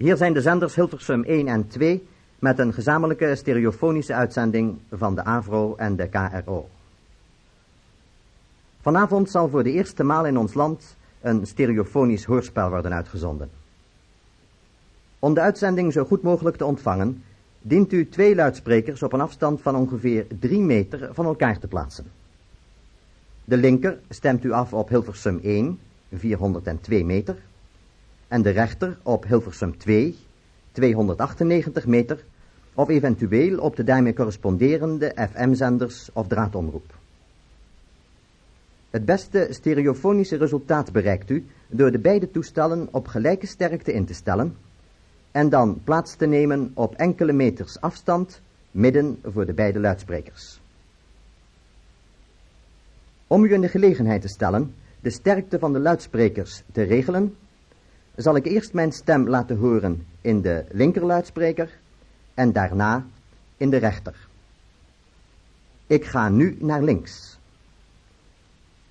Hier zijn de zenders Hilversum 1 en 2 met een gezamenlijke stereofonische uitzending van de AVRO en de KRO. Vanavond zal voor de eerste maal in ons land een stereofonisch hoorspel worden uitgezonden. Om de uitzending zo goed mogelijk te ontvangen, dient u twee luidsprekers op een afstand van ongeveer 3 meter van elkaar te plaatsen. De linker stemt u af op Hilversum 1, 402 meter, en de rechter op Hilversum 2, 298 meter, of eventueel op de daarmee corresponderende FM-zenders of draadomroep. Het beste stereofonische resultaat bereikt u door de beide toestellen op gelijke sterkte in te stellen en dan plaats te nemen op enkele meters afstand midden voor de beide luidsprekers. Om u in de gelegenheid te stellen de sterkte van de luidsprekers te regelen, zal ik eerst mijn stem laten horen in de linkerluidspreker en daarna in de rechter. Ik ga nu naar links.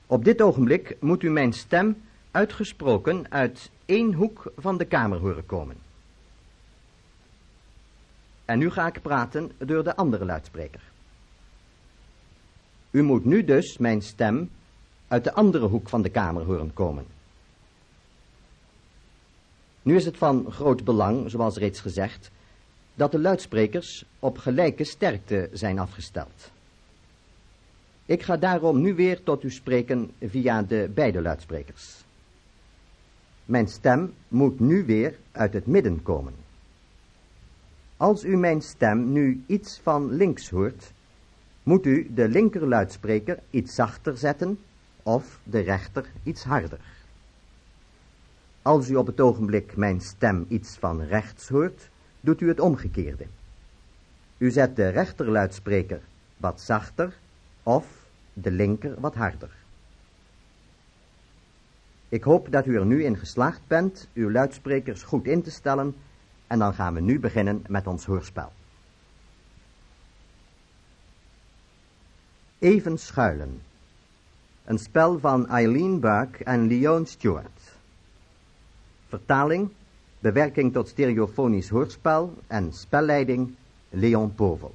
Op dit ogenblik moet u mijn stem uitgesproken uit één hoek van de kamer horen komen. En nu ga ik praten door de andere luidspreker. U moet nu dus mijn stem uit de andere hoek van de kamer horen komen. Nu is het van groot belang, zoals reeds gezegd, dat de luidsprekers op gelijke sterkte zijn afgesteld. Ik ga daarom nu weer tot u spreken via de beide luidsprekers. Mijn stem moet nu weer uit het midden komen. Als u mijn stem nu iets van links hoort, moet u de linkerluidspreker iets zachter zetten of de rechter iets harder. Als u op het ogenblik mijn stem iets van rechts hoort, doet u het omgekeerde. U zet de rechterluidspreker wat zachter of de linker wat harder. Ik hoop dat u er nu in geslaagd bent uw luidsprekers goed in te stellen en dan gaan we nu beginnen met ons hoorspel. Even schuilen. Een spel van Eileen Buck en Leon Stewart. Vertaling, bewerking tot stereofonisch hoorspel en spelleiding Leon Povel.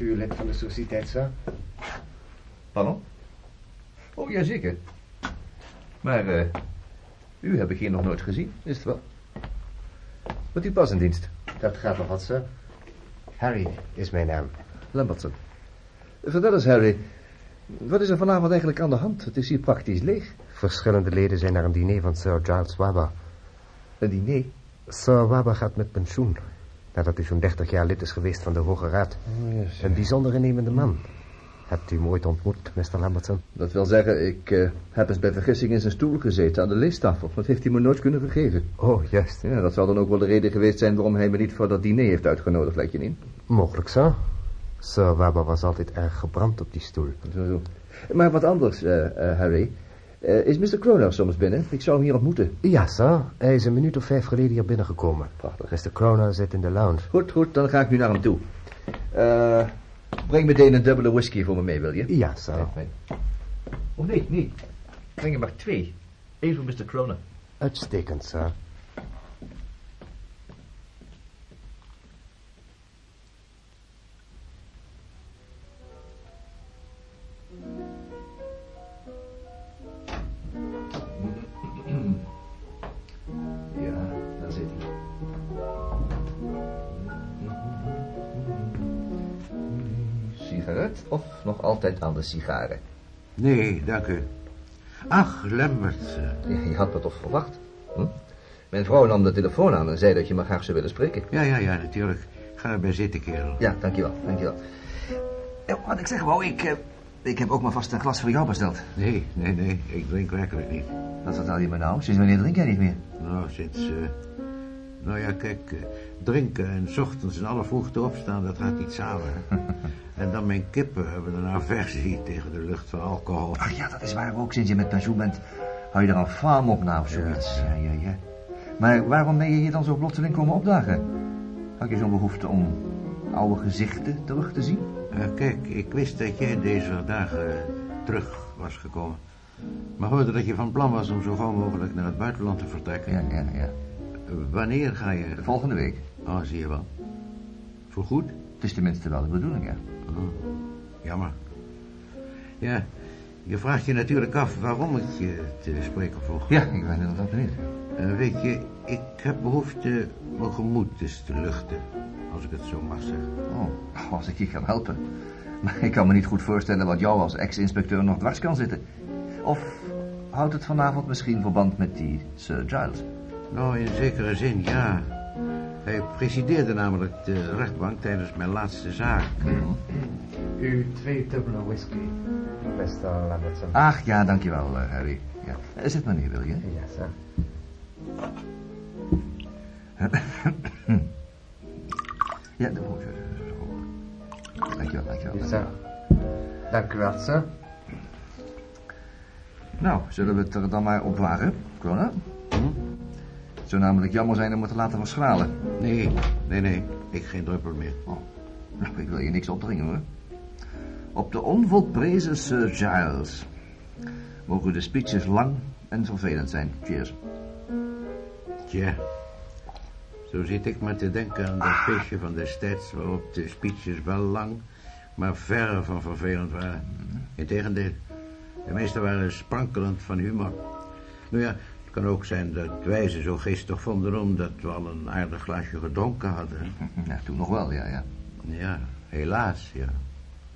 Lid van de sociëteit, sir? Pardon? Oh, jazeker. Maar uh, u heb ik hier nog nooit gezien, is het wel? Wat u pas in dienst? Dat gaat nog wat, sir. Harry is mijn naam. Lambertson. Vertel eens, Harry. Wat is er vanavond eigenlijk aan de hand? Het is hier praktisch leeg. Verschillende leden zijn naar een diner van Sir Giles Wabber. Een diner? Sir Wabber gaat met pensioen. Nadat hij zo'n 30 jaar lid is geweest van de Hoge Raad. Oh, yes. Een bijzonder innemende man. Hebt u hem ooit ontmoet, Mr. Lambertson? Dat wil zeggen, ik uh, heb eens bij vergissing in zijn stoel gezeten aan de leestafel. Dat heeft hij me nooit kunnen vergeven. Oh, juist. Ja, dat zal dan ook wel de reden geweest zijn waarom hij me niet voor dat diner heeft uitgenodigd, lijkt je niet? Mogelijk zo. Sir Wabber was altijd erg gebrand op die stoel. Zo, zo. Maar wat anders, uh, uh, Harry. Uh, is Mr. Croner soms binnen? Ik zou hem hier ontmoeten. Ja, sir. Hij is een minuut of vijf geleden hier binnengekomen. Prachtig. Mr. Croner zit in de lounge. Goed, goed. Dan ga ik nu naar hem toe. breng meteen een dubbele whisky voor me mee, wil je? Ja, sir. Oh, nee, nee. Breng er maar twee. Eén voor Mr. Croner. Uitstekend, sir. Of nog altijd aan de sigaren? Nee, dank u. Ach, Lambert. Ja, je had me toch verwacht? Hm? Mijn vrouw nam de telefoon aan en zei dat je me graag zou willen spreken. Ja, ja, ja, natuurlijk. Ga erbij zitten, kerel. Ja, dankjewel, dankjewel. Wat ik zeg wou, ik, uh, ik heb ook maar vast een glas voor jou besteld. Nee, nee, nee, ik drink werkelijk niet. Wat vertel je me nou? Sinds wanneer drink jij niet meer? Nou, sinds... Uh, nou ja, kijk, uh, drinken en s ochtends in alle vroegte opstaan, dat gaat niet samen. en dan mijn kippen hebben een aversie tegen de lucht van alcohol. Ach ja, dat is waar ook. Sinds je met pensioen bent, hou je er een faam op na of zoiets. Ja, ja, ja. Maar waarom ben je hier dan zo plotseling komen opdagen? Had je zo'n behoefte om oude gezichten terug te zien? Uh, kijk, ik wist dat jij deze dagen terug was gekomen. Maar hoorde dat je van plan was om zo gauw mogelijk naar het buitenland te vertrekken. Ja, ja, ja. Wanneer ga je... De volgende week. Oh, zie je wel. Voorgoed? Het is tenminste wel de bedoeling, ja. Oh, jammer. Ja, je vraagt je natuurlijk af waarom ik je te spreken vroeg. Ja, ik ben inderdaad benieuwd. Uh, weet je, ik heb behoefte mijn gemoed eens te luchten. Als ik het zo mag zeggen. Oh, als ik je kan helpen. Maar ik kan me niet goed voorstellen wat jou als ex-inspecteur nog dwars kan zitten. Of houdt het vanavond misschien verband met die Sir Giles? Nou, in zekere zin, ja. Hij presideerde namelijk de rechtbank tijdens mijn laatste zaak. U twee dubbele whisky, Mr. Lambertson. Ach, ja, dankjewel, uh, Harry. Ja. Zit maar neer, wil je? Ja, sir. ja, dat moet je. Dankjewel, dankjewel. Ja, sir. Dank u wel, sir. Nou, zullen we het er dan maar op wagen, Corona? Het zou namelijk jammer zijn om het te laten verschralen. Nee, nee, nee. Ik geen druppel meer. Oh, nou, ik wil je niks opdringen, hoor. Op de onvolprezen Sir Giles. Mogen de speeches lang en vervelend zijn. Cheers. Tja. Zo zit ik maar te denken aan dat feestje van destijds... waarop de speeches wel lang, maar verre van vervelend waren. Integendeel, de meeste waren sprankelend van humor. Nou ja, kan ook zijn dat wij ze zo geestig vonden... omdat we al een aardig glaasje gedronken hadden. Ja, toen nog wel, ja, ja. Ja, helaas, ja.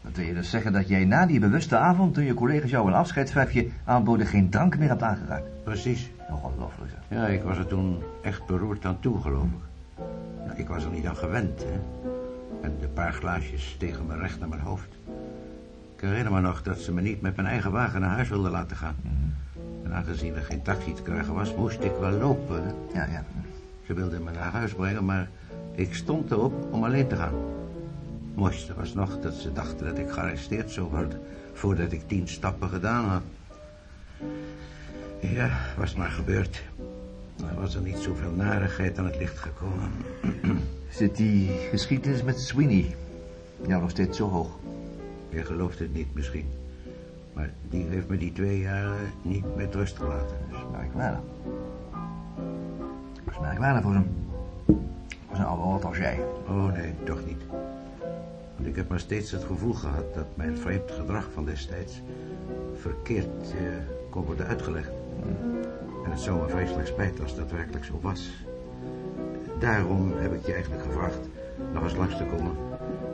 Dat wil je dus zeggen dat jij na die bewuste avond... toen je collega's jou een afscheidsvijfje aanboden... geen drank meer hebt aangeraakt? Precies. Ongelooflijk, zeg. Ja, ik was er toen echt beroerd aan toe, geloof ik. Nou, ik was er niet aan gewend, hè. En de paar glaasjes tegen me recht naar mijn hoofd. Ik herinner me nog dat ze me niet met mijn eigen wagen naar huis wilden laten gaan. En aangezien er geen taxi te krijgen was, moest ik wel lopen. Ja, ja. Ze wilden me naar huis brengen, maar ik stond erop om alleen te gaan. Het mooiste was nog dat ze dachten dat ik gearresteerd zou worden... voordat ik tien stappen gedaan had. Ja, was maar gebeurd. Er was er niet zoveel narigheid aan het licht gekomen. Zit die geschiedenis met Sweeney jou nog steeds zo hoog? Je gelooft het niet misschien. Maar die heeft me die twee jaren niet met rust gelaten. Is merkwaardig. Dat is merkwaardig voor hem. zo'n oude rot als jij. Oh, nee, toch niet. Want ik heb maar steeds het gevoel gehad dat mijn vreemd gedrag van destijds verkeerd eh, kon worden uitgelegd. En het zou me vreselijk spijt als dat werkelijk zo was. Daarom heb ik je eigenlijk gevraagd nog eens langs te komen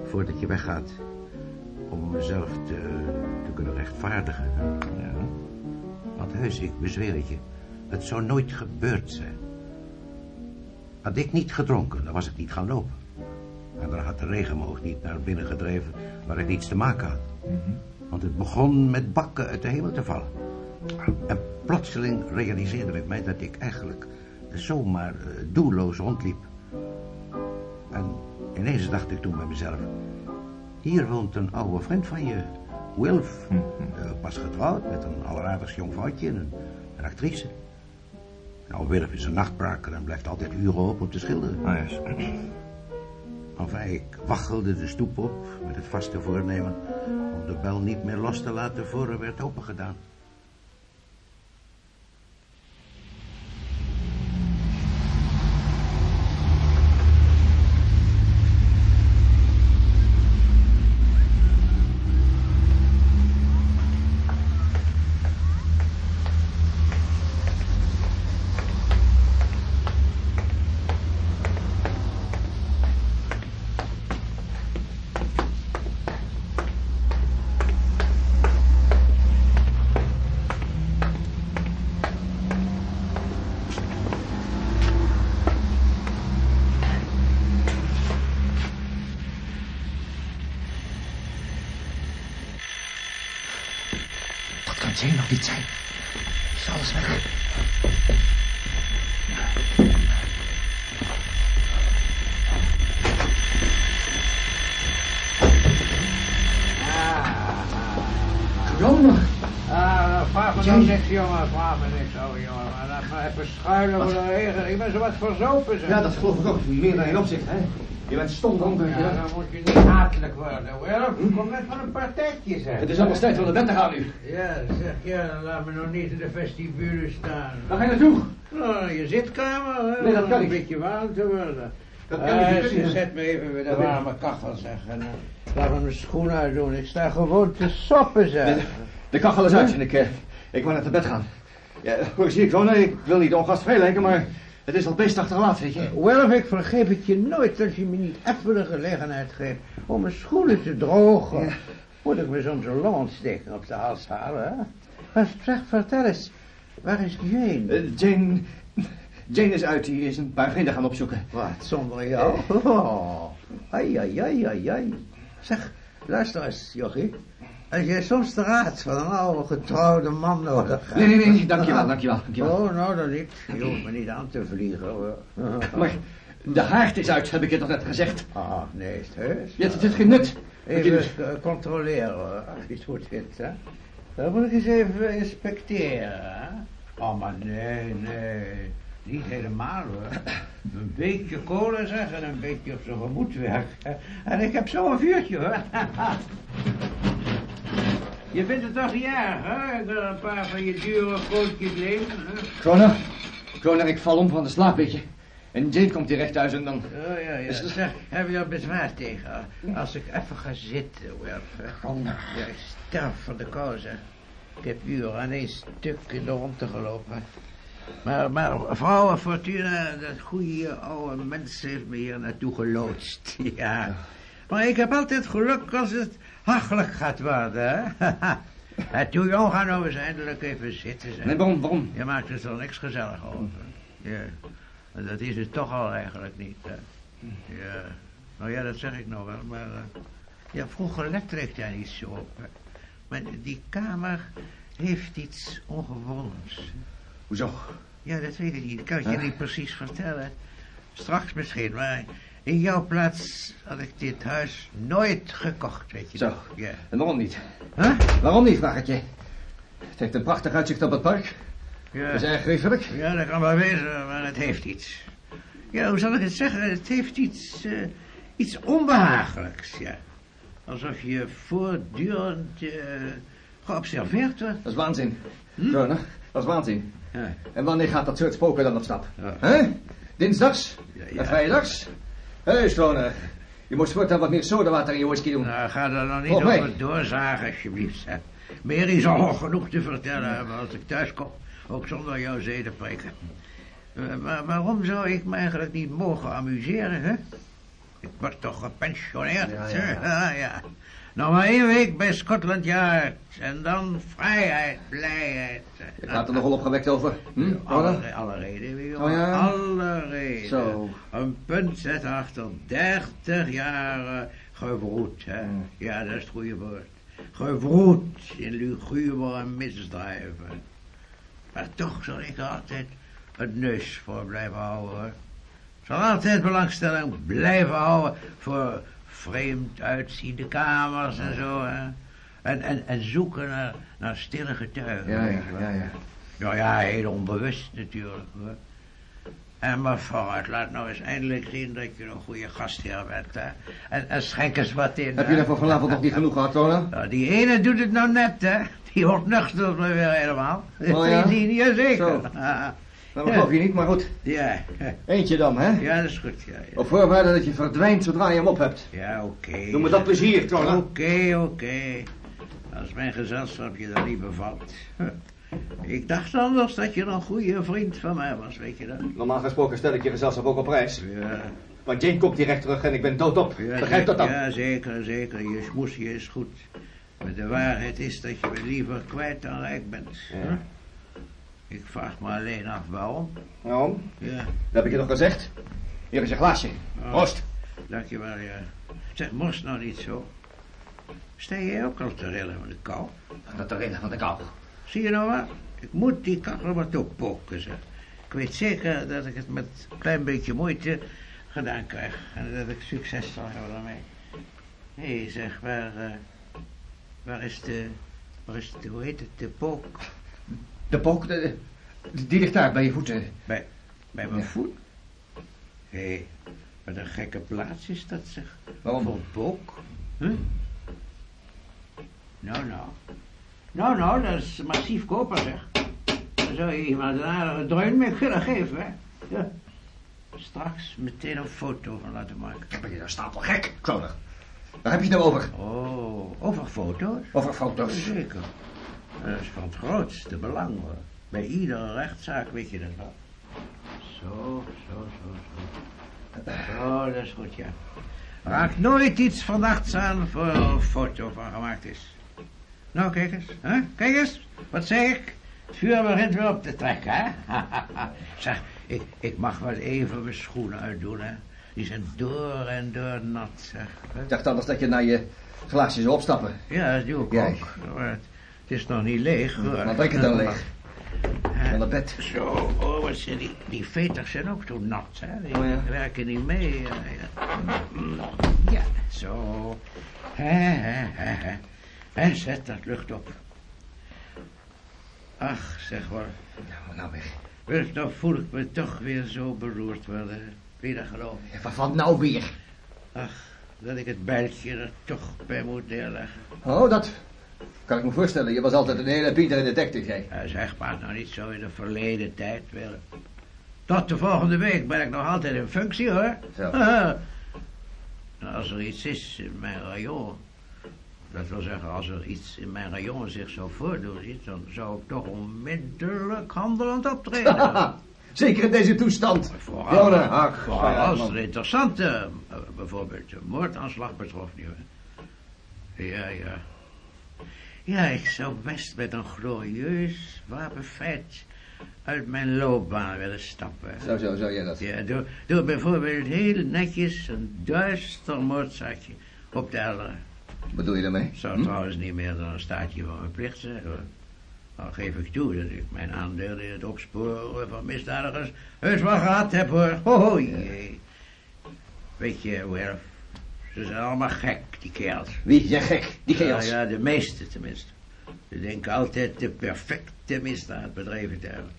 voordat je weggaat. Om mezelf te, te kunnen rechtvaardigen. Ja. Want heus, ik bezweer het je, het zou nooit gebeurd zijn. Had ik niet gedronken, dan was ik niet gaan lopen. En dan had de regen me ook niet naar binnen gedreven waar ik niets te maken had. Want het begon met bakken uit de hemel te vallen. En plotseling realiseerde ik mij dat ik eigenlijk zomaar eh, doelloos rondliep. En ineens dacht ik toen bij mezelf... Hier woont een oude vriend van je, Wilf. Eh, pas getrouwd met een alleraardigst jong vrouwtje en een, een actrice. Nou, Wilf is een nachtbraker en blijft altijd uren op om te schilderen. Oh, yes. Enfin, ik waggelde de stoep op met het vaste voornemen om de bel niet meer los te laten voor er werd opengedaan. Dat kan Jane nog niet zijn. Is alles weg? Jongen, Ah, vraag me nou niks, jongen. Vraag me niks, oh jongen. Maar laat me even schuilen voor ben zo wat verzopen, zeg. Ja, dat geloof ik ook. Meer dan één opzicht, hè. Je bent stom dronken. Ja, dan moet je niet hatelijk worden, Wilf. Kom net van een partijtje, zeg. Het is alweer tijd om naar bed te gaan nu. Ja, zeg, ja, dan laat me nog niet in de vestibule staan. Waar ga je naartoe? Nou, je zitkamer, hè. Nee, dat kan. Een beetje warm te worden. Dat kan Eh, niet. ze- Zet me even bij de warme kachel, zeg. En eh, laat me mijn schoenen uitdoen. Ik sta gewoon te soppen, zeg. De kachel is uit en ik, eh, ik wil naar bed gaan. Ja, hoe zie ik zo? Nee, ik wil niet ongastvrij lijken, maar het is al beestachtig laat, weet je. Wilf, ik vergeef het je nooit als je me niet even de gelegenheid geeft om mijn schoenen te drogen. Moet ik me soms een longontsteking op de hals halen, hè? Maar zeg, vertel eens, waar is Jane? Eh, Jane... Jane is uit, die is een paar vrienden gaan opzoeken. Wat, zonder jou? Oh, ai, ai, ai, ai, ai. Zeg, luister eens, Jochie. Als jij soms de raad van een oude getrouwde man nodig hebt... Nee, nee, nee, dankjewel, dankjewel, dankjewel. Oh, nou dan niet. Je hoeft me niet aan te vliegen, hoor. Maar de haard is uit, heb ik je toch net gezegd. Ah, nee, is het heus? Ja, het heeft geen nut. Even doet. eh, controleren, hoor, als je het goed vindt, hè. Dan moet ik eens even inspecteren, hè. Oh, maar nee, nee. Niet helemaal, hoor. Een beetje kolen, zeg, en een beetje op zijn gemoed werken. En ik heb zo'n vuurtje, hoor. Je vindt het toch erg, hè? Ik wil een paar van je dure gootjes nemen, hè? Kroner, Kroner, ik val om van de slaap, weet je. En Jane komt direct thuis en dan... Oh, ja, ja. Zeg, heb je er bezwaar tegen? Als ik even ga zitten, Wilf? Kroner. Ja, ik sterf van de kou, zeg. Ik heb uren aan één stuk in de ronde gelopen. Maar, maar vrouwen Fortuna, dat goede oude mens heeft me hier naartoe geloodst. Ja. Maar ik heb altijd geluk als het hachelijk gaat worden, hè. En toen jong gaan nou eens eindelijk even zitten, zeg. Nee, waarom, waarom? Je maakt er toch niks gezellig over. Ja. Dat is het toch al eigenlijk niet, hè. Ja. Nou ja, dat zeg ik nou wel, maar... eh, ja, vroeger lette ik daar niet zo op. hè. Maar die kamer heeft iets ongewoons. Hoezo? Ja, dat weet ik niet. Ik kan het je niet precies vertellen. Straks misschien, maar in jouw plaats had ik dit huis nooit gekocht, weet je Zo. toch? Ja. En waarom niet? Huh? Waarom niet, vraag ik je? Het heeft een prachtig uitzicht op het park. Ja. Het is erg geriefelijk. Ja, dat kan wel wezen, maar het heeft iets. Ja, hoe zal ik het zeggen? Het heeft iets, eh, iets onbehagelijks, ja. Alsof je voortdurend eh, geobserveerd wordt. Dat is waanzin. Hm? Kroner, dat is waanzin. Ja. En wanneer gaat dat soort spoken dan op stap? Ja. Hè? Dinsdags? Ja, ja. En vrijdags? Hé, hey, Stoner. Je moet voortaan wat meer sodawater in je whisky doen. Nou, ga er nog niet over doorzagen, alsjeblieft. Zeg. Mary zal nog genoeg te vertellen hebben als ik thuis kom. Ook zonder jouw zedenpreken. Eh, maar waarom zou ik me eigenlijk niet mogen amuseren, hè? Ik word toch gepensioneerd, Ja, hè? ja. Ah, ja. Nog maar één week bij Scotland Yard. En dan vrijheid, blijheid. Je gaat er nogal opgewekt over. Hm? Alle, alle reden, weer, Oh ja? Alle reden. Zo. Een punt zet achter 30 jaar eh, gevroed. Hè? Ja, dat is het goede woord. Gevroed in lugubere misdrijven. Maar toch zal ik er altijd het neus voor blijven houden. Zal altijd belangstelling blijven houden voor vreemd uitziende kamers en zo. Hè? En, en, en zoeken naar, naar stille getuigen. Ja, ja, je ja, ja. Nou ja, heel onbewust natuurlijk. Hoor. En maar vooruit, laat nou eens eindelijk zien dat je een goede gastheer bent. Hè? En, en schenk eens wat in. Heb hè. je er voor vanavond nog niet genoeg gehad? Nou, die ene doet het nou net, hè. Die ontnuchtert me weer helemaal. Oh ja? Die, jazeker. Zo. Dat geloof je niet, maar goed. ja, Eentje dan, hè? ja, dat is goed. Ja, ja. Op voorwaarde dat je verdwijnt zodra je hem op hebt. Ja, oké. Doe me dat plezier, Stoner. Oké, oké. Als mijn gezelschap je dan niet bevalt. Huh. Ik dacht anders dat je een goede vriend van mij was, weet je dat? Normaal gesproken stel ik je gezelschap ook op prijs. Ja, Want Jane komt direct terug en ik ben doodop. ja, Begrijp dat dan? Ja, zeker, zeker. Je smoesje is goed. Maar de waarheid is dat je me liever kwijt dan rijk bent. Ja. Ik vraag me alleen af waarom. Waarom? Ja, Dat heb ik je nog gezegd. Hier is je glaasje. Oh. Proost. dankjewel, ja. Zeg, morst nou niet zo. Sta jij ook al te rillen van de kou? Dat de reden van de kou. Zie je nou wat? Ik moet die kachel wat oppoken, zeg. Ik weet zeker dat ik het met een klein beetje moeite gedaan krijg. En dat ik succes zal hebben daarmee. Hé, hey, zeg, waar, eh, waar is de, waar is de, hoe heet het, de pook? De pook, de- die ligt daar bij je voeten. Bij, bij mijn Ja. voet? Hé, hey, wat een gekke plaats is dat, zeg. Waarom? Voor pook? Huh? Nou, nou. Nou, nou, dat is massief koper, zeg. Daar zou je iemand een aardige dreun mee kunnen geven, hè? Ja. Straks meteen een foto van laten maken. Ben je nou stapel gek, Kroner? Waar heb je het nou over? Oh, over foto's? Over foto's. Zeker. Dat is van het grootste belang, hoor. Bij iedere rechtszaak weet je dat wel. Zo, zo, zo, zo. Zo, dat is goed, ja. Raak nooit iets verdachts aan voor er een foto van gemaakt is. Nou, kijk eens. Hè? Kijk eens. Wat zeg ik? Het vuur begint weer op te trekken, hè? zeg, ik, ik mag wel even mijn schoenen uitdoen, hè? Die zijn door en door nat, zeg. Ik dacht anders dat je naar je glaasje zou opstappen. Ja, dat doe ik Jij. ook. Het is nog niet leeg, hoor. Dan drink het dan leeg. Van het bed. Zo, oh, wat zijn die, die veters zijn ook zo nat, hè. Die Oh, ja. werken niet mee. Ja, ja. ja zo. Hè, hè, hè. En zet dat lucht op. Ach, zeg hoor. Nou, nou weg. Wil toch voel ik me toch weer zo beroerd worden. Wil je dat geloven? Ja, Wat van nou weer? Ach, dat ik het bijltje er toch bij moet neerleggen. Oh, dat kan ik me voorstellen. Je was altijd een hele Pieter detective, jij. Ja, zeg maar nou niet zo in de verleden tijd, Willem. Tot de volgende week ben ik nog altijd in functie, hoor. Zo. Nou, als er iets is in mijn rayon... Dat wil zeggen, als er iets in mijn rayon zich zou voordoen, ziet, dan zou ik toch onmiddellijk handelend optreden. Zeker in deze toestand. Vooral, Kroner, ach, vooral ja, als er interessante, eh, bijvoorbeeld moordaanslag betrof. Ja, ja. Ja, ik zou best met een glorieus wapenfeit uit mijn loopbaan willen stappen. Zo, zo, zo, jij dat. Ja, door, door bijvoorbeeld heel netjes een duister moordzaakje op te helderen. Wat bedoel je daarmee? Zou Hm? trouwens niet meer dan een staatje van mijn plicht zijn, hoor. Al geef ik toe dat ik mijn aandeel in het opsporen van misdadigers heus wel gehad heb, hoor. Ho, ho, jee. Weet je, Werf, ze zijn allemaal gek, die kerels. Wie? Jij gek. Die Ja, kerels. ja, de meeste tenminste. Ze denken altijd de perfecte misdaad bedreven te hebben.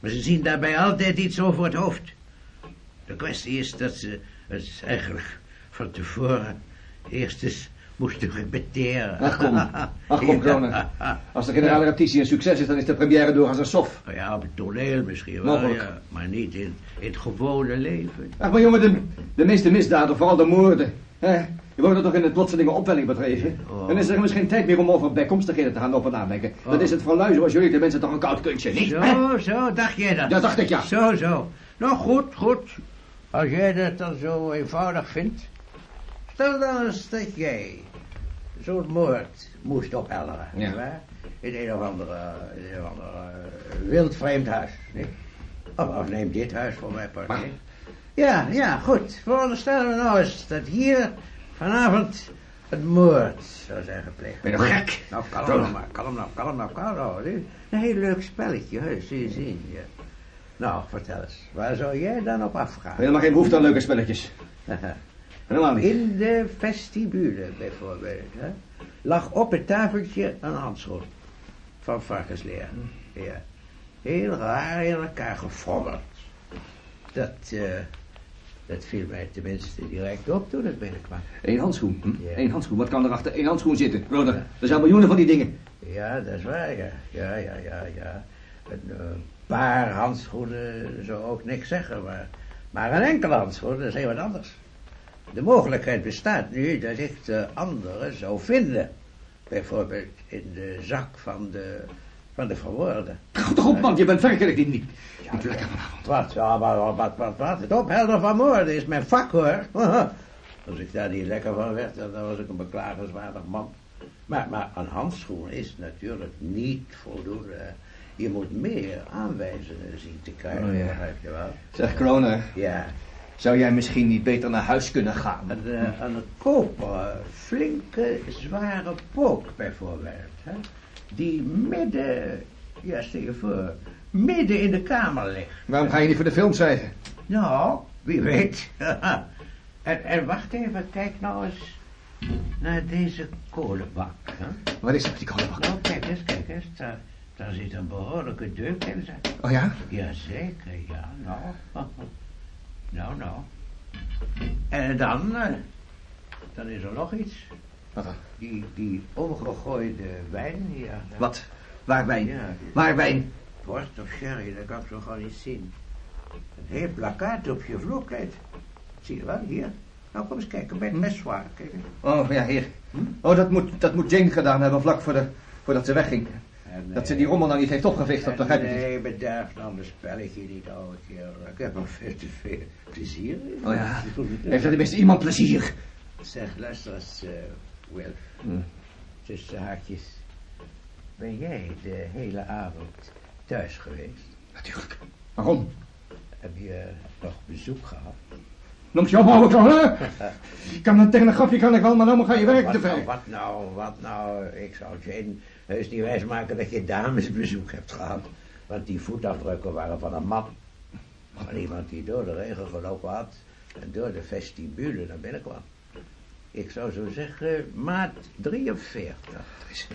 Maar ze zien daarbij altijd iets over het hoofd. De kwestie is dat ze het eigenlijk van tevoren eerst eens moesten repeteren. Ach kom, ach kom, Kroner. Als de generale repetitie een succes is, dan is de première doorgaans een sof. Nou ja, op het toneel misschien wel, ja, maar niet in, in het gewone leven. Ach, maar jongen, de, de meeste misdaden, vooral de moorden. Je wordt er toch in een plotselinge opwelling bedreven. Oh. Dan is er geen tijd meer om over bijkomstigheden te gaan op en nadenken. Oh. Dat is het voor lui zoals jullie de mensen toch een koud kunstje, niet? hè? Zo, zo, dacht jij dat? Ja, dacht ik, ja. Zo, zo. Nou, goed, goed. Als jij dat dan zo eenvoudig vindt. Stel dan eens dat jij zo'n moord moest ophelderen. Ja. In een of andere, in een of andere eh, wild vreemd huis. Niet? Of, of neem dit huis voor mij part. Ja, ja, goed. Veronderstellen we nou eens dat hier vanavond het moord zou zijn gepleegd. Ben je nou gek? Nou, kalm nou maar, kalm nou, kalm nou, kalm nou. Dit is Een heel leuk spelletje, hè, zul je zien. Ja. Nou, vertel eens, waar zou jij dan op afgaan? Helemaal geen behoefte aan leuke spelletjes. Helemaal niet. In de vestibule bijvoorbeeld, hè, lag op het tafeltje een handschoen van varkensleer. Ja. Heel raar in elkaar gefrommeld. Dat, eh, dat viel mij tenminste direct op toen ik binnenkwam. Eén handschoen. Hm? Ja. Eén handschoen. Wat kan er achter één handschoen zitten? Broder, er zijn miljoenen van die dingen. Ja, dat is waar, ja. Ja, ja, ja, ja. Een eh, paar handschoenen zou ook niks zeggen, maar, maar een enkele handschoen, dat is heel wat anders. De mogelijkheid bestaat nu dat ik de andere zou vinden. Bijvoorbeeld in de zak van de, van de verwoorden. Ga toch op, man. Je bent werkelijk niet, niet, niet lekker vanavond. Wat, ja, wat, wat, wat, wat, wat, het ophelderen van moorden is mijn vak, hoor. Als ik daar niet lekker van werd, dan was ik een beklagenswaardig man. Maar, maar een handschoen is natuurlijk niet voldoende. Je moet meer aanwijzingen zien te krijgen, Oh, ja. begrijp je wel? Zeg, Kroner, Ja, zou jij misschien niet beter naar huis kunnen gaan? een, eh, een koperen, flinke, zware pook bijvoorbeeld. Hè? Die midden, ja stel je voor, midden in de kamer ligt. Waarom ga je niet voor de film schrijven? Nou, wie weet. en, en wacht even, kijk nou eens naar deze kolenbak. Hè? Wat is met die kolenbak? Nou, kijk eens, kijk eens. Daar, daar zit een behoorlijke deuk in. Oh ja? Jazeker, ja, nou. nou, nou. En dan, eh, dan is er nog iets. Wat dan? Die, die omgegooide wijn hier. Wat? Waar wijn? Ja, Waar wijn? Port of sherry, dat kan ik zo gewoon niet zien. Een heel plakkaat op je vloerkleed. Zie je wel, hier. Nou, kom eens kijken, bij het meswaar. Kijk eens. Oh, ja, hier. Oh, dat moet, dat moet Jane gedaan hebben vlak voor de, voordat ze wegging. Dat ze die rommel nou niet heeft opgeveegd, dat begrijp ik niet. Nee, bederf dan een spelletje niet, oude kerel. Ik heb er veel te veel plezier in. Oh ja, heeft er tenminste iemand plezier? Zeg, luister eens, eh Hm. Tussen haakjes. Ben jij de hele avond thuis geweest? Natuurlijk. Waarom? Heb je nog bezoek gehad? Noemt je ophouden, Kroner? Ik kan een telegrafje kan ik wel, maar dan ga je werk te Wat nou, ver. wat nou, wat nou? Ik zou Jane heus niet wijsmaken dat je damesbezoek hebt gehad. Want die voetafdrukken waren van een man. Van iemand die door de regen gelopen had en door de vestibule naar binnen kwam. Ik zou zo zeggen, maat 43. Is,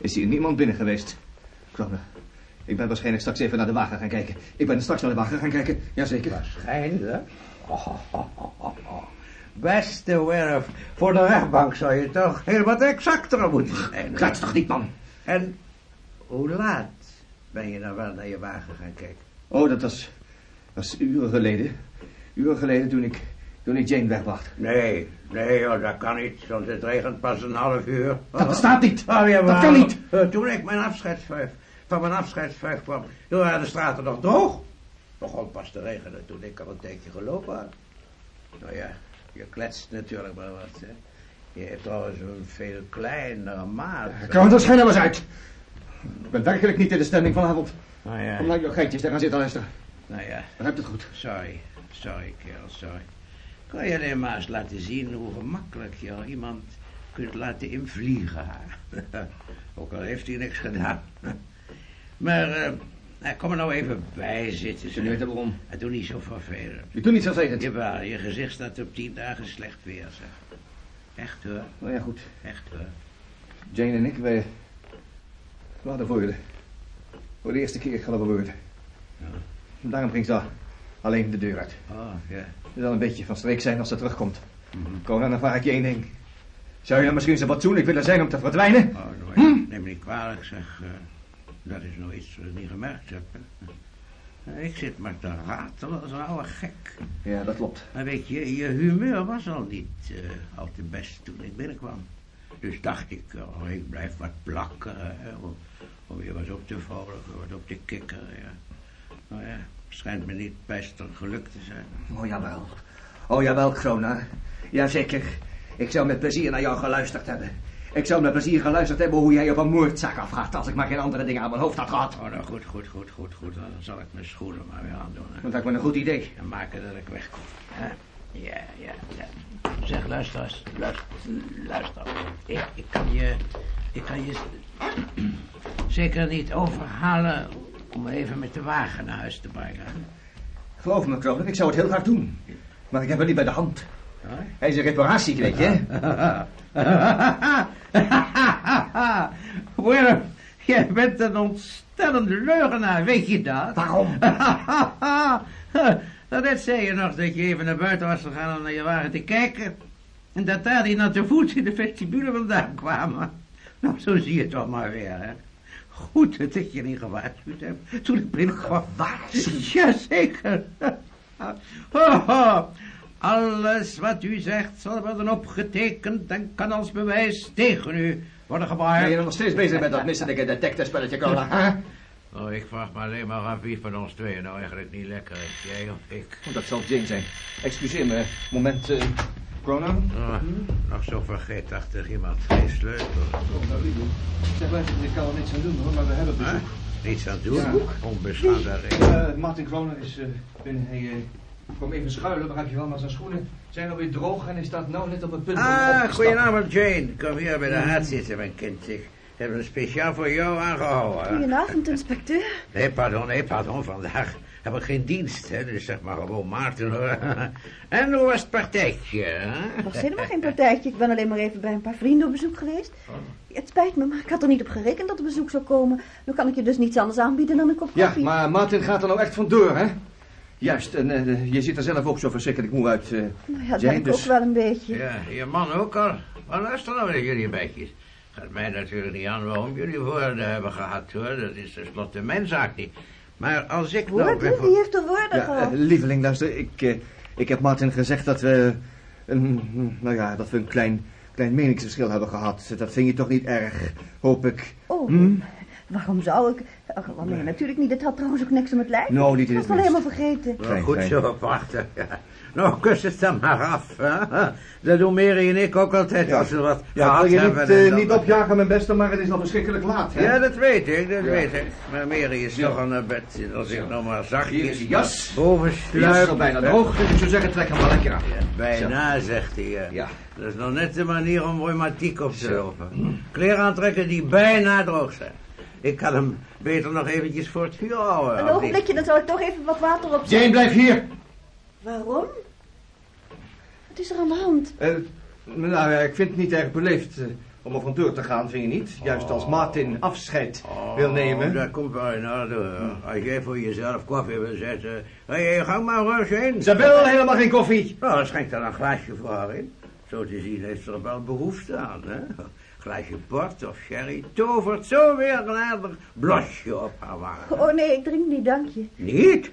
is hier niemand binnen geweest? Kroner, ik ben waarschijnlijk straks even naar de wagen gaan kijken. Ik ben straks naar de wagen gaan kijken, jazeker. Waarschijnlijk. Beste Werf, voor de rechtbank zou je toch heel wat exacter moeten zijn. Klats toch niet, man? En hoe laat ben je dan wel naar je wagen gaan kijken? Oh, dat was, was uren geleden. Uren geleden toen ik, toen ik Jane wegbracht. Nee, nee hoor, dat kan niet, want het regent pas een half uur. Dat bestaat niet. Oh. Dat kan niet. Eh, Toen ik mijn afscheidsvijf, van mijn afscheidsvijf kwam, toen waren de straten nog droog. Begon pas te regenen toen ik al een tijdje gelopen had. Nou ja, je kletst natuurlijk maar wat, hè. Je hebt trouwens een veel kleinere maat. Kroner, schijn nou eens uit. Ik ben werkelijk niet in de stemming vanavond. Nou ja, Om naar je geitjes te gaan zitten luisteren. nou ja. Begrijp het goed. Sorry, sorry kerel, sorry. Kan je alleen maar eens laten zien hoe gemakkelijk je iemand kunt laten invliegen. Ook al heeft hij niks gedaan. Maar eh, nou, kom er nou even bij zitten. Je weet. En doe niet zo vervelend. Je doet niet zo vervelend. Jawel, je gezicht staat op tien dagen slecht weer, zeg. Echt hoor, Nou ja, goed. echt hoor. Jane en ik, wij... Hadden woorden. Voor de eerste keer we woorden. Ja. Daarom ging ze alleen de deur uit. Oh, ja. Zal een beetje van streek zijn als ze terugkomt. Mhm. Kom, dan vraag ik je één ding. Zou je dan misschien zo fatsoenlijk willen zijn om te verdwijnen? Oh, neem, neem me niet kwalijk, zeg. eh, dat is nou iets wat ik niet gemerkt heb. hè. Ik zit maar te ratelen als een oude gek. Ja, dat klopt. Maar weet je, je humeur was al niet eh, al te best toen ik binnenkwam. Dus dacht ik, oh, ik blijf wat plakken. Hè, om, om je wat op te vrolijken, wat op te kikken. Ja. Nou ja, schijnt me niet best een geluk te zijn. Oh, jawel. Oh, jawel, Krona. Jazeker. Ik zou met plezier naar jou geluisterd hebben. Ik zou met plezier geluisterd hebben hoe jij op een moordzaak afgaat... als ik maar geen andere dingen aan mijn hoofd had gehad. Oh, nou goed, goed, goed, goed, goed. Dan zal ik mijn schoenen maar weer aandoen. Hè. Dat lijkt me een goed idee. En maken dat ik wegkom. Hè? Ja, ja, ja. Zeg, luister eens. Luister. luister. Ik, ik kan je... Ik kan je... Zeker niet overhalen om even met de wagen naar huis te brengen. Geloof me, Krona, ik zou het heel graag doen. Maar ik heb hem niet bij de hand. Huh? Hij is een reparatie, weet je. Willem, jij bent een ontstellende leugenaar, weet je dat? Waarom? Nou, net zei je nog dat je even naar buiten was gegaan om naar je wagen te kijken. En dat daar die natte voet in de vestibule vandaan kwamen. Nou, zo zie je het toch maar weer, hè. Goed dat ik je niet gewaarschuwd heb toen ik binnenkwam. Gewaarschuwd? Jazeker. Ho. Alles wat u zegt zal worden opgetekend en kan als bewijs tegen u worden Ben gebruikt. je nog steeds bezig met dat misselijke detective-spelletje, Krona? hè? Oh, ik vraag me alleen maar af wie van ons tweeën nou eigenlijk niet lekker is. Jij of ik? Oh, Dat zal Jane zijn. Excuseer me. Moment, eh Krona? Oh, nog zo vergeetachtig iemand. Geen sleutel. Oh, nou. Zeg, luister, ik kan er niks aan doen, hoor, maar we hebben Huh? bezoek. Niets aan doen. Ja. Onbestaande reden. Eh, Martin Kroner is eh, binnen. Hij eh, kwam even schuilen, begrijp je wel, maar zijn schoenen zijn alweer droog en hij staat nou net op het punt om op te Ah, goedenavond Jane. Kom hier bij de haard zitten, mijn kind. Ik heb hem speciaal voor jou aangehouden. Goedenavond, inspecteur. Nee, pardon, nee, pardon. Vandaag heb ik geen dienst, hè. Dus zeg maar gewoon Maarten, hoor. En hoe was het partijtje, hè? Het was helemaal geen partijtje. Ik ben alleen maar even bij een paar vrienden op bezoek geweest. Het spijt me, maar ik had er niet op gerekend dat er bezoek zou komen. Nu kan ik je dus niets anders aanbieden dan een kop Ja, koffie. maar Martin gaat er nou echt vandoor, hè? Juist, en eh, je ziet er zelf ook zo verschrikkelijk moe uit. eh. Nou ja, dat ben ik dus- ook wel een beetje. Ja, je man ook al. Maar luister nou naar jullie beetjes. Gaat mij natuurlijk niet aan waarom jullie woorden hebben gehad, hoor. Dat is tenslotte mijn zaak niet. Maar als ik nou... Woorden? bijvoor- Wie heeft er woorden Ja, gehad? eh, lieveling, luister, ik, eh, ik heb Martin gezegd dat we... Een, nou ja, dat we een klein, klein meningsverschil hebben gehad. Dat vind je toch niet erg, hoop ik. Oh, Hm? waarom zou ik... Ach, wel, nee, natuurlijk niet. Het had trouwens ook niks om het lijf. Nou, niet in Ik het was al minst. helemaal vergeten. Nou, Fijn, goed fijn. zo, wachten. Ja. Nou, kus het dan maar af. Hè? Dat doen Mary en ik ook altijd als we wat Ja, ik gehad wil je hebben. niet, eh, dan- niet opjagen, mijn beste, maar het is al verschrikkelijk laat, hè? Ja, dat weet ik, dat Ja. weet ik. Maar Mary is Ja. toch aan naar bed. Als ik nou maar Hier is zachtjes je jas. boven jas is al bijna droog, dus ik zou zeggen, trek hem maar lekker aan. Ja, bijna, zegt hij. ja. Ja. Dat is nog net de manier om rheumatiek op te lopen. Kleren aantrekken die bijna droog zijn. Ik kan hem beter nog eventjes voor het vuur houden. Een ogenblikje, dan zal ik toch even wat water op Jane, blijf hier! Waarom? Wat is er aan de hand? Eh, nou ja, ik vind het niet erg beleefd eh, om er vandoor te gaan, vind je niet? Juist als Martin afscheid wil nemen. Oh, dat komt wel in orde. hoor. Als jij voor jezelf koffie wil zetten. Hey, ga maar ruis heen. Ze wil helemaal geen koffie. Nou, schenk dan een glaasje voor haar in. Zo te zien heeft ze er wel behoefte aan, hè? Glaasje port of sherry tovert zo weer een aardig blosje op haar wangen. Oh nee, ik drink niet, dank je. Niet?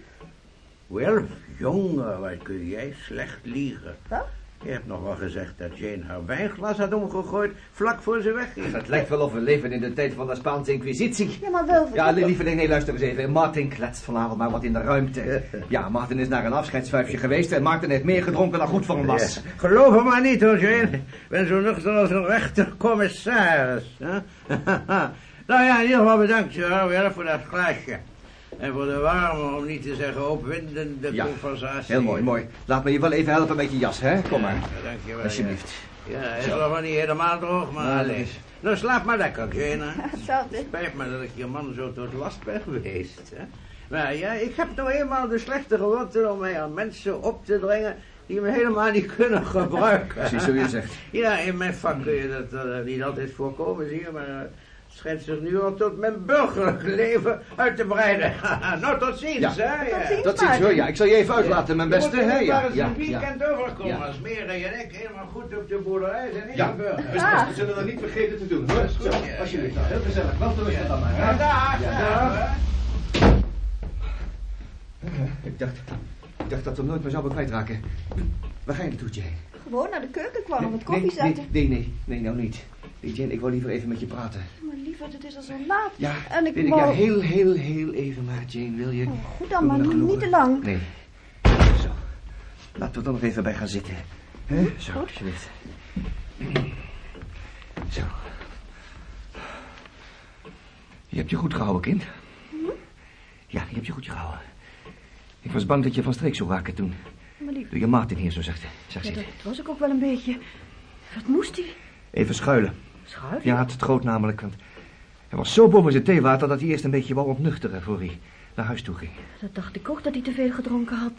Wel, jongen, wat kun jij slecht liegen. Wat? Je hebt nog wel gezegd dat Jane haar wijnglas had omgegooid vlak voor ze wegging. Het lijkt wel of we leven in de tijd van de Spaanse Inquisitie. Ja, maar wel... Ja, lieveling, nee, luister eens even. Martin kletst vanavond maar wat in de ruimte. Ja, Martin is naar een afscheidsvuifje geweest en Martin heeft meer gedronken dan goed voor hem was. Ja, geloof hem maar niet hoor, Jane. Ik ben zo nuchter als een rechtercommissaris. hè? nou ja, in ieder geval bedankt hoor, weer voor dat glaasje. En voor de warme, om niet te zeggen opwindende Ja, conversatie. Heel mooi, mooi. Laat me je wel even helpen met je jas, hè? Kom maar. Ja, dankjewel. Alsjeblieft. Ja, hij is nog wel niet helemaal droog, maar Ja, dat alleen. is- Nou, slaap maar lekker. Hetzelfde. Spijt me dat ik je man zo tot last ben geweest. Hè? Maar ja, ik heb nou eenmaal de slechte gewoonte om mij aan mensen op te dringen die me helemaal niet kunnen gebruiken. Precies zo je zegt. Ja, in mijn vak kun je dat eh, niet altijd voorkomen, zie je, maar eh, schijnt zich nu al tot mijn burgerlijk leven uit te breiden. nou, tot ziens, Ja. hè. Tot ja. ziens. Dat ziet hoor, ja. Ik zal je even uitlaten, mijn beste. Hè? Ja, maar eens ja, een ja. weekend overkomen Ja. als Mary en ik helemaal goed op de boerderij zijn Ja, dus Ah. we zullen dat niet vergeten te doen, hoor. Dat is goed, Zo, ja. alsjeblieft. Heel gezellig. Wel te rusten dan maar, Ja, dag. Ja. Ik dacht, ik dacht dat we hem nooit meer zouden kwijtraken. Waar ga je naartoe, Jane? Gewoon naar de keuken kwam om het koffie nee, zetten. nee, nee, nee, nou niet. Jane, ik wil liever even met je praten. Maar lieverd, het is al zo laat. Ja, En ik wou- ja, heel, heel, heel even maar, Jane, wil je? Oh, goed dan, Doe maar niet te lang. Nee. Zo. Laten we er nog even bij gaan zitten. Hè? Zo, Goed. alsjeblieft. Zo. Je hebt je goed gehouden, kind. Ja, je hebt je goed gehouden. Ik was bang dat je van streek zou raken toen, Maar lief, toen je Martin hier zo zag, zag ja, zitten. dat was ik ook wel een beetje. Wat moest hij? Even schuilen. Schuilen? Ja, het groot namelijk, want hij was zo boven zijn theewater dat hij eerst een beetje wou ontnuchteren voor hij naar huis toe ging. Dat dacht ik ook dat hij te veel gedronken had.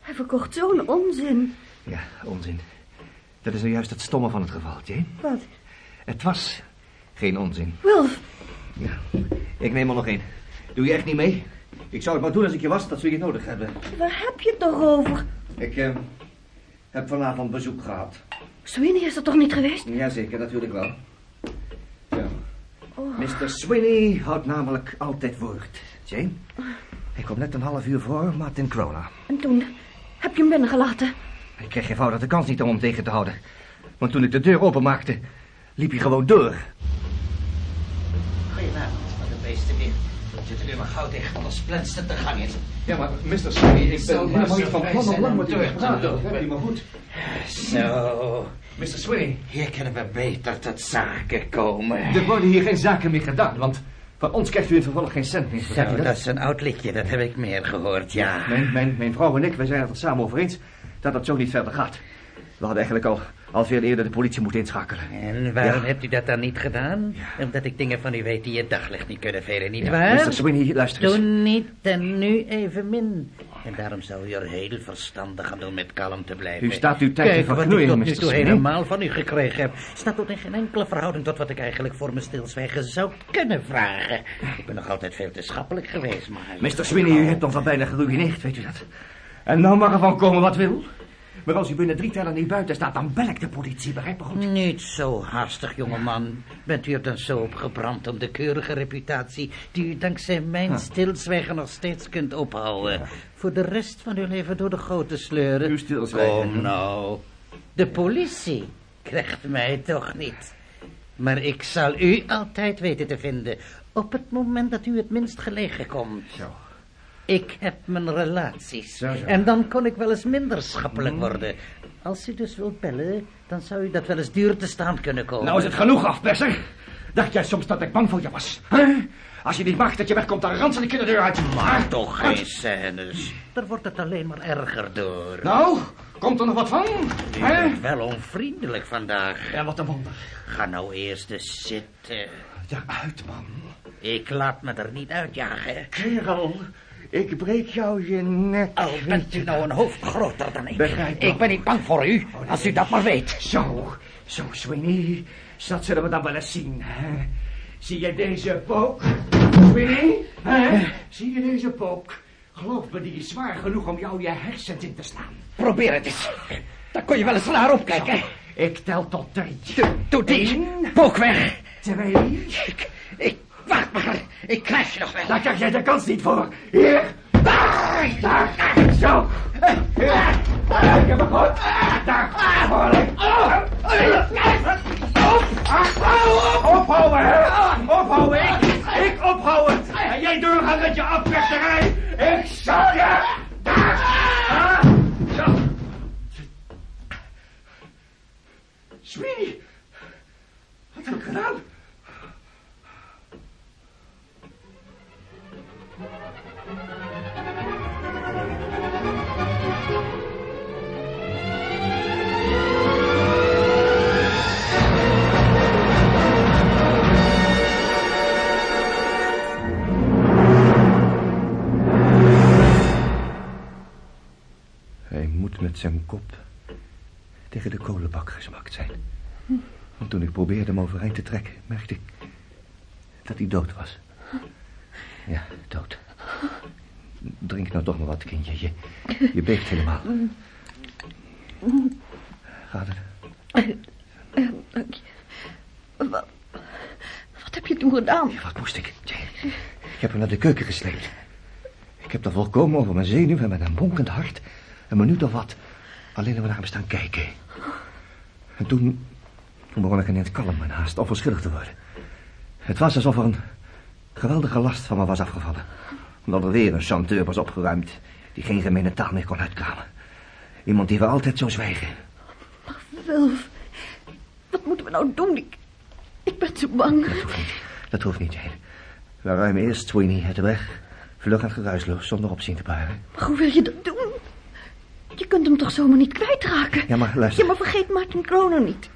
Hij verkocht zo'n onzin. Ja, onzin. Dat is nou juist het stomme van het geval, Jane. Wat? Het was geen onzin. Wilf, Ja, ik neem er nog één. Doe je echt niet mee? Ik zou het maar doen als ik je was, dat zul je nodig hebben. waar heb je het toch over? Ik eh, heb vanavond bezoek gehad. Sweeney is er toch niet geweest? Jazeker, natuurlijk wel. Oh, Mr. Swinney houdt namelijk altijd woord. Jane, ik kwam net een half uur voor Martin Crona. en toen heb je hem binnengelaten. Ik kreeg eenvoudig de kans niet om hem tegen te houden. Want toen ik de deur openmaakte, liep hij gewoon door. Goedenavond, wat een beesten weer. Zit er nu maar gauw tegen, anders plenst het de gang in. Ja, maar Mr. Swinney, ik ben helemaal niet zo van plan om lang met u te praten. Heb je maar goed. Zo, Mr. Swinney, hier kunnen we beter tot zaken komen. er worden hier geen zaken meer gedaan, want van ons krijgt u in vervolg geen cent meer. Zo, dat is een oud liedje, dat heb ik meer gehoord, ja. Mijn, mijn, mijn vrouw en ik, wij zijn het er samen over eens dat het zo niet verder gaat. We hadden eigenlijk al, al veel eerder de politie moeten inschakelen. En waarom Ja. hebt u dat dan niet gedaan? Omdat ik dingen van u weet die het daglicht niet kunnen velen, niet Ja, waar? Mr. Swinney, luister eens. Toen niet en nu evenmin. En daarom zou u er heel verstandig aan doen met kalm te blijven. U staat uw tijd Kijk, wat ik tot nu toe helemaal van u gekregen heb... staat tot in geen enkele verhouding tot wat ik eigenlijk voor mijn stilzwijgen zou kunnen vragen. Ik ben nog altijd veel te schappelijk geweest, maar... Mr. Swinney, u hebt ons al bijna geruineerd, weet u dat? En nou mag er van komen wat wil. Maar als u binnen drie tellen niet buiten staat, dan bel ik de politie, begrijp me goed? Niet zo haastig, jongeman. Bent u er dan zo op gebrand om de keurige reputatie... die u dankzij mijn stilzwijgen nog steeds kunt ophouden... voor de rest van uw leven door de goot te sleuren? Uw stilzwijgen. Kom nou. De politie krijgt mij toch niet. Maar ik zal u altijd weten te vinden... op het moment dat u het minst gelegen komt. Zo. Ik heb mijn relaties. Zo, zo. En dan kon ik wel eens minder schappelijk worden. Als u dus wilt bellen, dan zou u dat wel eens duur te staan kunnen komen. Nou is het genoeg, afperser. Dacht jij soms dat ik bang voor je was? Hè? Als je niet mag dat je wegkomt, dan ransel ik je de deur uit. Maar toch geen scènes. Daar wordt het alleen maar erger door. Nou, komt er nog wat van? U Hè? bent wel onvriendelijk vandaag. Ja, wat een wonder. Ga nou eerst eens zitten. Ja, uit, man. Ik laat me er niet uitjagen. Kerel, ik breek jou je nek. Al bent u nou een hoofd groter dan ik. Begrijp. Ik ben niet bang voor u, als u dat maar weet. Zo, zo, Sweeney. Dat zullen we dan wel eens zien, hè? Zie je deze pook, Sweeney? Hè? Zie je deze pook? Geloof me, die is zwaar genoeg om jou je hersens in te slaan. Probeer het eens. Dan kon je wel eens naar opkijken. Ik tel tot drie. Doe die. Pook weg. twee. Ik, ik, wacht maar. Ik krijg je nog wel. Daar krijg jij de kans niet voor. Hier. Daar. Daar. Zo. Hier. Ik heb hem goed. Daar. Hoorlijk. Ophouden, hè. Ophouden. Ik, ik ophouden. En jij doorgaan met je afwechterij. Ik zal je. Daar. Ah. Zo. Sweetie. Wat heb ik gedaan? Hij moet met zijn kop tegen de kolenbak gesmakt zijn. Want toen ik probeerde hem overeind te trekken, merkte ik... dat hij dood was. Ja, dood. Drink nou toch maar wat, kindje. Je, je beeft helemaal. Gaat het? Eh, dank je. Wat, wat heb je toen gedaan? Ja, wat moest ik? Ik heb hem naar de keuken gesleept. Ik heb er volkomen over mijn zenuwen en met een bonkend hart... een minuut of wat alleen maar naar hem staan kijken. En toen... toen begon ik ineens kalm en haast onverschillig te worden. Het was alsof er een geweldige last van me was afgevallen. Omdat er weer een chanteur was opgeruimd... die geen gemene taal meer kon uitkramen. Iemand die we altijd zou zwijgen. Wilf, wat moeten we nou doen? Ik, ik ben zo bang. Dat hoeft niet. Dat hoeft niet, Jane. We ruimen eerst Sweeney uit de weg. Vlug en geruisloos, zonder opzien te baren. Maar hoe wil je dat doen? Je kunt hem toch zomaar niet kwijtraken? Ja, maar luister. Ja, maar vergeet Martin Kroner niet.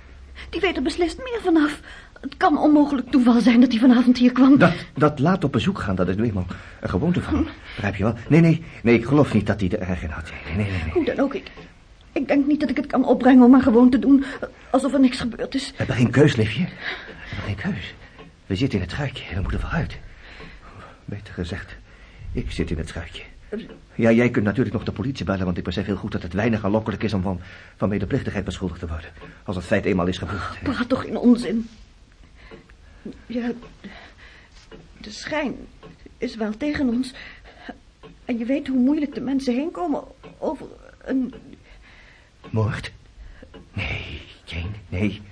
Die weet er beslist meer vanaf. Het kan onmogelijk toeval zijn dat hij vanavond hier kwam. Dat, dat laat op bezoek gaan, dat is nu eenmaal een gewoonte van. Begrijp je wel? Nee, nee, nee, ik geloof niet dat hij er erg in had. Nee, nee, nee. nee. Hoe dan ook, ik, ik denk niet dat ik het kan opbrengen om maar gewoon te doen alsof er niks gebeurd is. We hebben geen keus, liefje. We hebben geen keus. We zitten in het schuitje en we moeten vooruit. Beter gezegd, ik zit in het schuitje. Ja, jij kunt natuurlijk nog de politie bellen, want ik besef heel goed dat het weinig aanlokkelijk is om van, van medeplichtigheid beschuldigd te worden. Als het feit eenmaal is gebeurd. Praat toch in onzin. Ja, de schijn is wel tegen ons. En je weet hoe moeilijk de mensen heen komen over een... Moord? Nee, Jane, nee.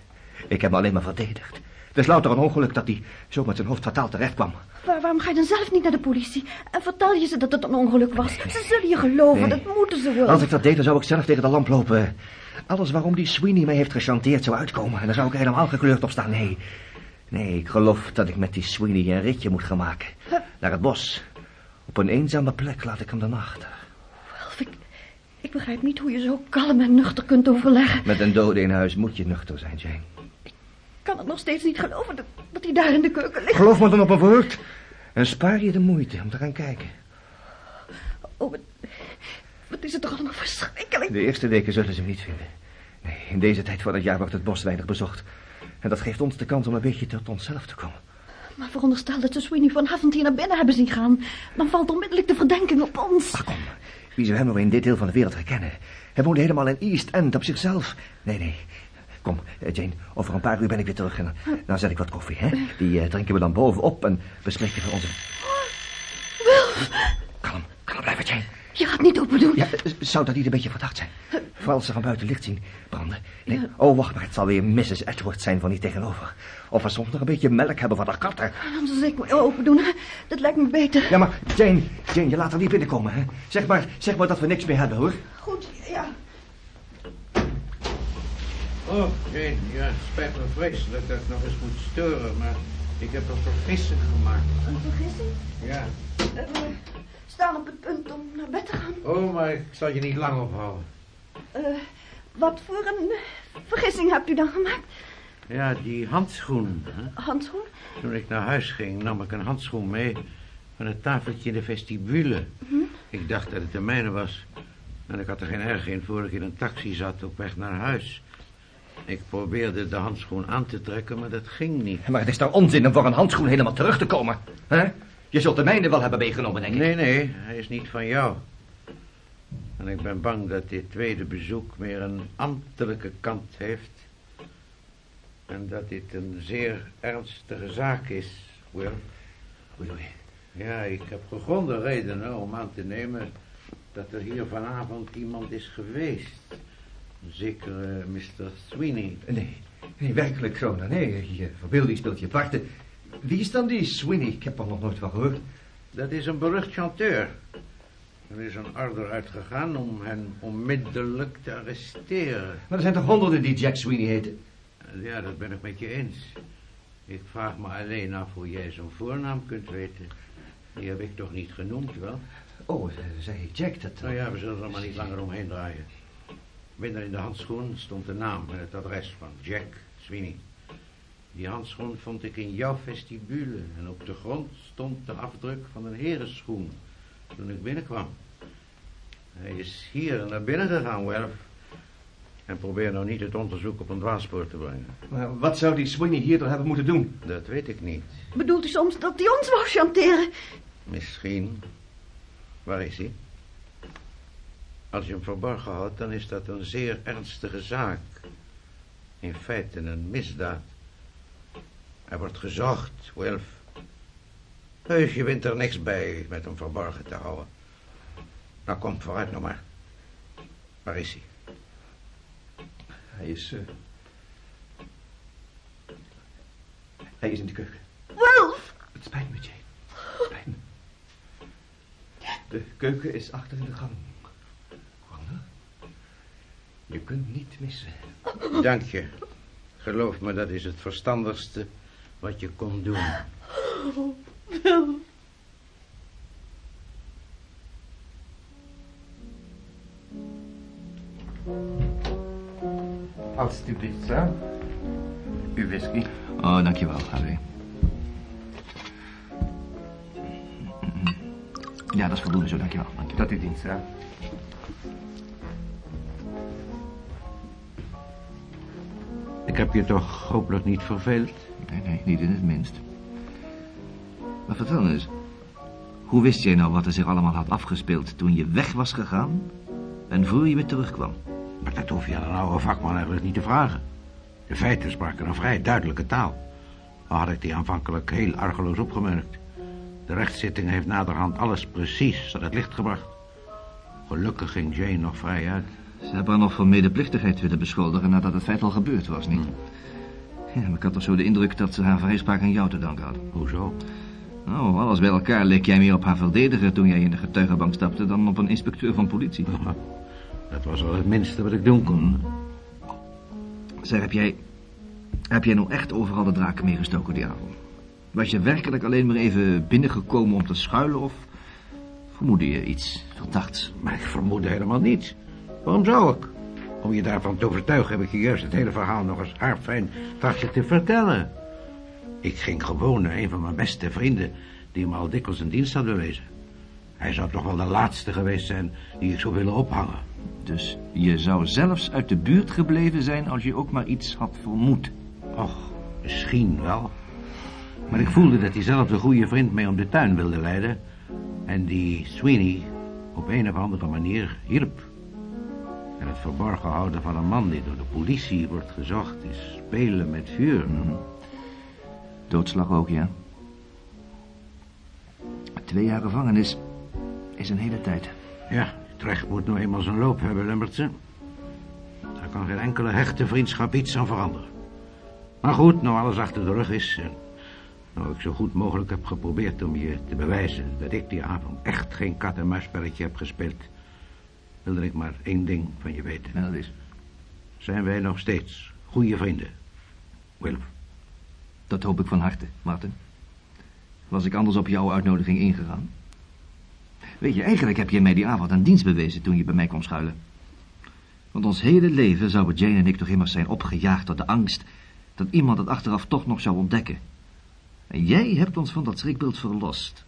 Ik heb me alleen maar verdedigd. Het is louter een ongeluk dat hij zo met zijn hoofd fataal terecht kwam. Waar, waarom ga je dan zelf niet naar de politie? En vertel je ze dat het een ongeluk was? Ze zullen je geloven, Nee. dat moeten ze wel. Als ik dat deed, dan zou ik zelf tegen de lamp lopen. Alles waarom die Sweeney mij heeft gechanteerd zou uitkomen. En dan zou ik helemaal gekleurd op staan. Nee, nee, ik geloof dat ik met die Sweeney een ritje moet gaan maken. Naar het bos. Op een eenzame plek laat ik hem dan achter. Ralf, ik, ik begrijp niet hoe je zo kalm en nuchter kunt overleggen. Met een dode in huis moet je nuchter zijn, Jane. Ik kan het nog steeds niet geloven dat, dat hij daar in de keuken ligt. Geloof me dan op mijn woord. En spaar je de moeite om te gaan kijken. Oh, wat, wat is het toch allemaal verschrikkelijk. De eerste weken zullen ze hem niet vinden. Nee, in deze tijd van het jaar wordt het bos weinig bezocht. En dat geeft ons de kans om een beetje tot onszelf te komen. Maar veronderstel dat ze Sweeney vanavond hier naar binnen hebben zien gaan. Dan valt onmiddellijk de verdenking op ons. Ach, kom. Wie zou hem nou in dit deel van de wereld herkennen? Hij woonde helemaal in East End op zichzelf. Nee, nee. Kom, eh, Jane, over een paar uur ben ik weer terug. En dan- zet ik wat koffie, hè? Die eh, drinken we dan bovenop en bespreken we onze... Kalm, kalm blijven, Jane. Je gaat niet open doen. Ja, eh, zou dat niet een beetje verdacht zijn? Vooral als ze van buiten licht zien branden. Nee, oh, wacht maar, het zal weer Mrs. Edward zijn van die tegenover. Of we soms nog een beetje melk hebben van de katten. Dan zal ik me open doen. Dat lijkt me beter. Ja, maar Jane, Jane, je laat er niet binnenkomen, hè? Zeg maar, zeg maar dat we niks meer hebben, hoor. Goed, ja. Oh, Jane, ja, het spijt me vreselijk dat ik nog eens moet storen, maar ik heb een vergissing gemaakt. Een vergissing? Ja. We staan op het punt om naar bed te gaan. Oh, maar ik zal je niet lang ophouden. Eh, wat voor een vergissing hebt u dan gemaakt? Ja, die handschoen. Hè? Handschoen? Toen ik naar huis ging, nam ik een handschoen mee van het tafeltje in de vestibule. Ik dacht dat het de mijne was. En ik had er geen erg in voor ik in een taxi zat op weg naar huis. Ik probeerde de handschoen aan te trekken, maar dat ging niet. Maar het is toch onzin om voor een handschoen helemaal terug te komen, hè? Je zult de mijne wel hebben meegenomen, denk ik. Nee, nee, hij is niet van jou. En ik ben bang dat dit tweede bezoek meer een ambtelijke kant heeft. En dat dit een zeer ernstige zaak is, Will. Ja, ik heb gegronde redenen om aan te nemen dat er hier vanavond iemand is geweest. Zeker Mr. Sweeney. Nee, nee, werkelijk, Krona. Nee, je verbeelding speelt je parten. Wie is dan die Sweeney? Ik heb er nog nooit van gehoord. Dat is een berucht chanteur. Er is een order uitgegaan om hen onmiddellijk te arresteren. Maar er zijn toch honderden die Jack Sweeney heten? Ja, dat ben ik met je eens. Ik vraag me alleen af hoe jij zo'n voornaam kunt weten. Die heb ik toch niet genoemd, wel? Oh, eh, zei Jack, dat... Nou ja, we zullen er maar niet langer omheen draaien. Binnen in de handschoen stond de naam en het adres van Jack Sweeney. Die handschoen vond ik in jouw vestibule en op de grond stond de afdruk van een herenschoen toen ik binnenkwam. Hij is hier naar binnen gegaan, Welf. En probeer nou niet het onderzoek op een dwaalspoor te brengen. Maar wat zou die Sweeney hier dan hebben moeten doen? Dat weet ik niet. Bedoelt u soms dat hij ons wou chanteren? Misschien. Waar is hij? Als je hem verborgen houdt, dan is dat een zeer ernstige zaak. In feite een misdaad. Hij wordt gezocht, Wilf. Heus, je wint er niks bij met hem verborgen te houden. Nou, kom, vooruit nog maar. Waar is hij? Hij is... eh, Hij is in de keuken. Wolf! Het spijt me, Jane. Het spijt me. De keuken is achter in de gang. Wanda, je kunt niet missen. Dank je. Geloof me, dat is het verstandigste wat je kon doen. Alsjeblieft, sir. Uw whisky. Oh, dankjewel, Harry. Ja, dat is voldoende zo, dankjewel. dankjewel. Dat u dienst, hè. Ik heb je toch hopelijk niet verveeld? Nee, nee, niet in het minst. Maar vertel eens. Hoe wist jij nou wat er zich allemaal had afgespeeld toen je weg was gegaan... en voor je weer terugkwam? Maar dat hoef je aan een oude vakman eigenlijk niet te vragen. De feiten spraken een vrij duidelijke taal. Al had ik die aanvankelijk heel argeloos opgemerkt. De rechtszitting heeft naderhand alles precies aan het licht gebracht. Gelukkig ging Jane nog vrij uit. Ze hebben haar nog van medeplichtigheid willen beschuldigen nadat het feit al gebeurd was, niet? Ja, maar ik had toch zo de indruk dat ze haar vrijspraak aan jou te danken had. Hoezo? Nou, alles bij elkaar leek jij meer op haar verdediger toen jij in de getuigenbank stapte dan op een inspecteur van politie. Dat was al het minste wat ik doen kon. Zeg, heb jij... Heb jij nou echt overal de draken meegestoken die avond? Was je werkelijk alleen maar even binnengekomen om te schuilen of... vermoedde je iets verdachts? Maar ik vermoedde helemaal niets. Waarom zou ik? Om je daarvan te overtuigen heb ik je juist het hele verhaal nog eens haarfijn trachtje te vertellen. Ik ging gewoon naar een van mijn beste vrienden die me al dikwijls een dienst had bewezen. Hij zou toch wel de laatste geweest zijn die ik zou willen ophangen. Dus je zou zelfs uit de buurt gebleven zijn als je ook maar iets had vermoed. Och, misschien wel. Maar ik voelde dat diezelfde goede vriend mij om de tuin wilde leiden. En die Sweeney op een of andere manier hielp. Het verborgen houden van een man die door de politie wordt gezocht is spelen met vuur. Doodslag ook, ja. Twee jaar gevangenis is een hele tijd. Ja, recht moet nou eenmaal zijn loop hebben, Lemmertse. Daar kan geen enkele hechte vriendschap iets aan veranderen. Maar goed, nou alles achter de rug is... en nou ik zo goed mogelijk heb geprobeerd om je te bewijzen... dat ik die avond echt geen kat-en-muisspelletje heb gespeeld... wilde ik maar één ding van je weten. En dat is... Zijn wij nog steeds goede vrienden, Wilf? Dat hoop ik van harte, Martin. Was ik anders op jouw uitnodiging ingegaan? Weet je, eigenlijk heb je mij die avond een dienst bewezen toen je bij mij kwam schuilen. Want ons hele leven zouden Jane en ik toch immers zijn opgejaagd door de angst dat iemand het achteraf toch nog zou ontdekken. En jij hebt ons van dat schrikbeeld verlost.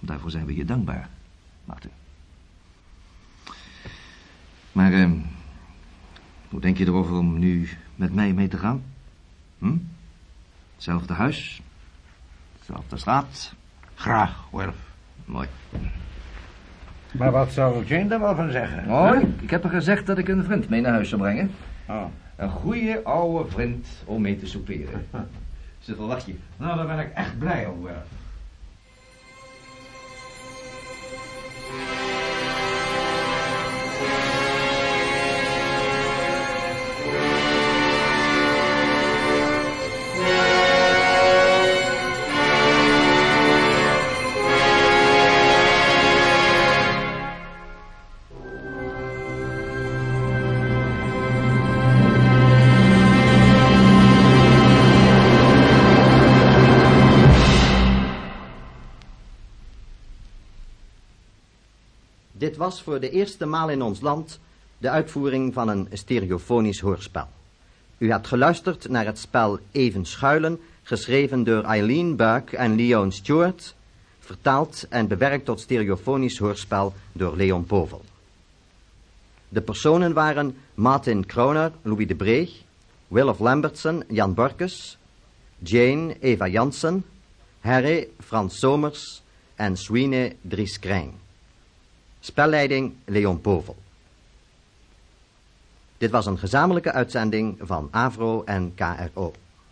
Daarvoor zijn we je dankbaar, Martin. Maar, eh, hoe denk je erover om nu met mij mee te gaan? Hm? Hetzelfde huis, dezelfde straat. Graag, Wilf. Mooi. Maar wat zou Jane daar wel van zeggen? Oh, ik, ik heb er gezegd dat ik een vriend mee naar huis zou brengen. Oh. Een goede oude vriend om mee te souperen. Ze verwacht je. Nou, daar ben ik echt blij om, Wilf. Dit was voor de eerste maal in ons land de uitvoering van een stereofonisch hoorspel. U had geluisterd naar het spel Even Schuilen, geschreven door Eileen Buck en Leon Stewart, vertaald en bewerkt tot stereofonisch hoorspel door Leon Povel. De personen waren Martin Kroner, Louis de Breeg, Willof Lambertson, Jan Borkus, Jane, Eva Jansen, Harry, Frans Somers en Sweeney Dries Krijn. Spelleiding Leon Povel. Dit was een gezamenlijke uitzending van AVRO en KRO.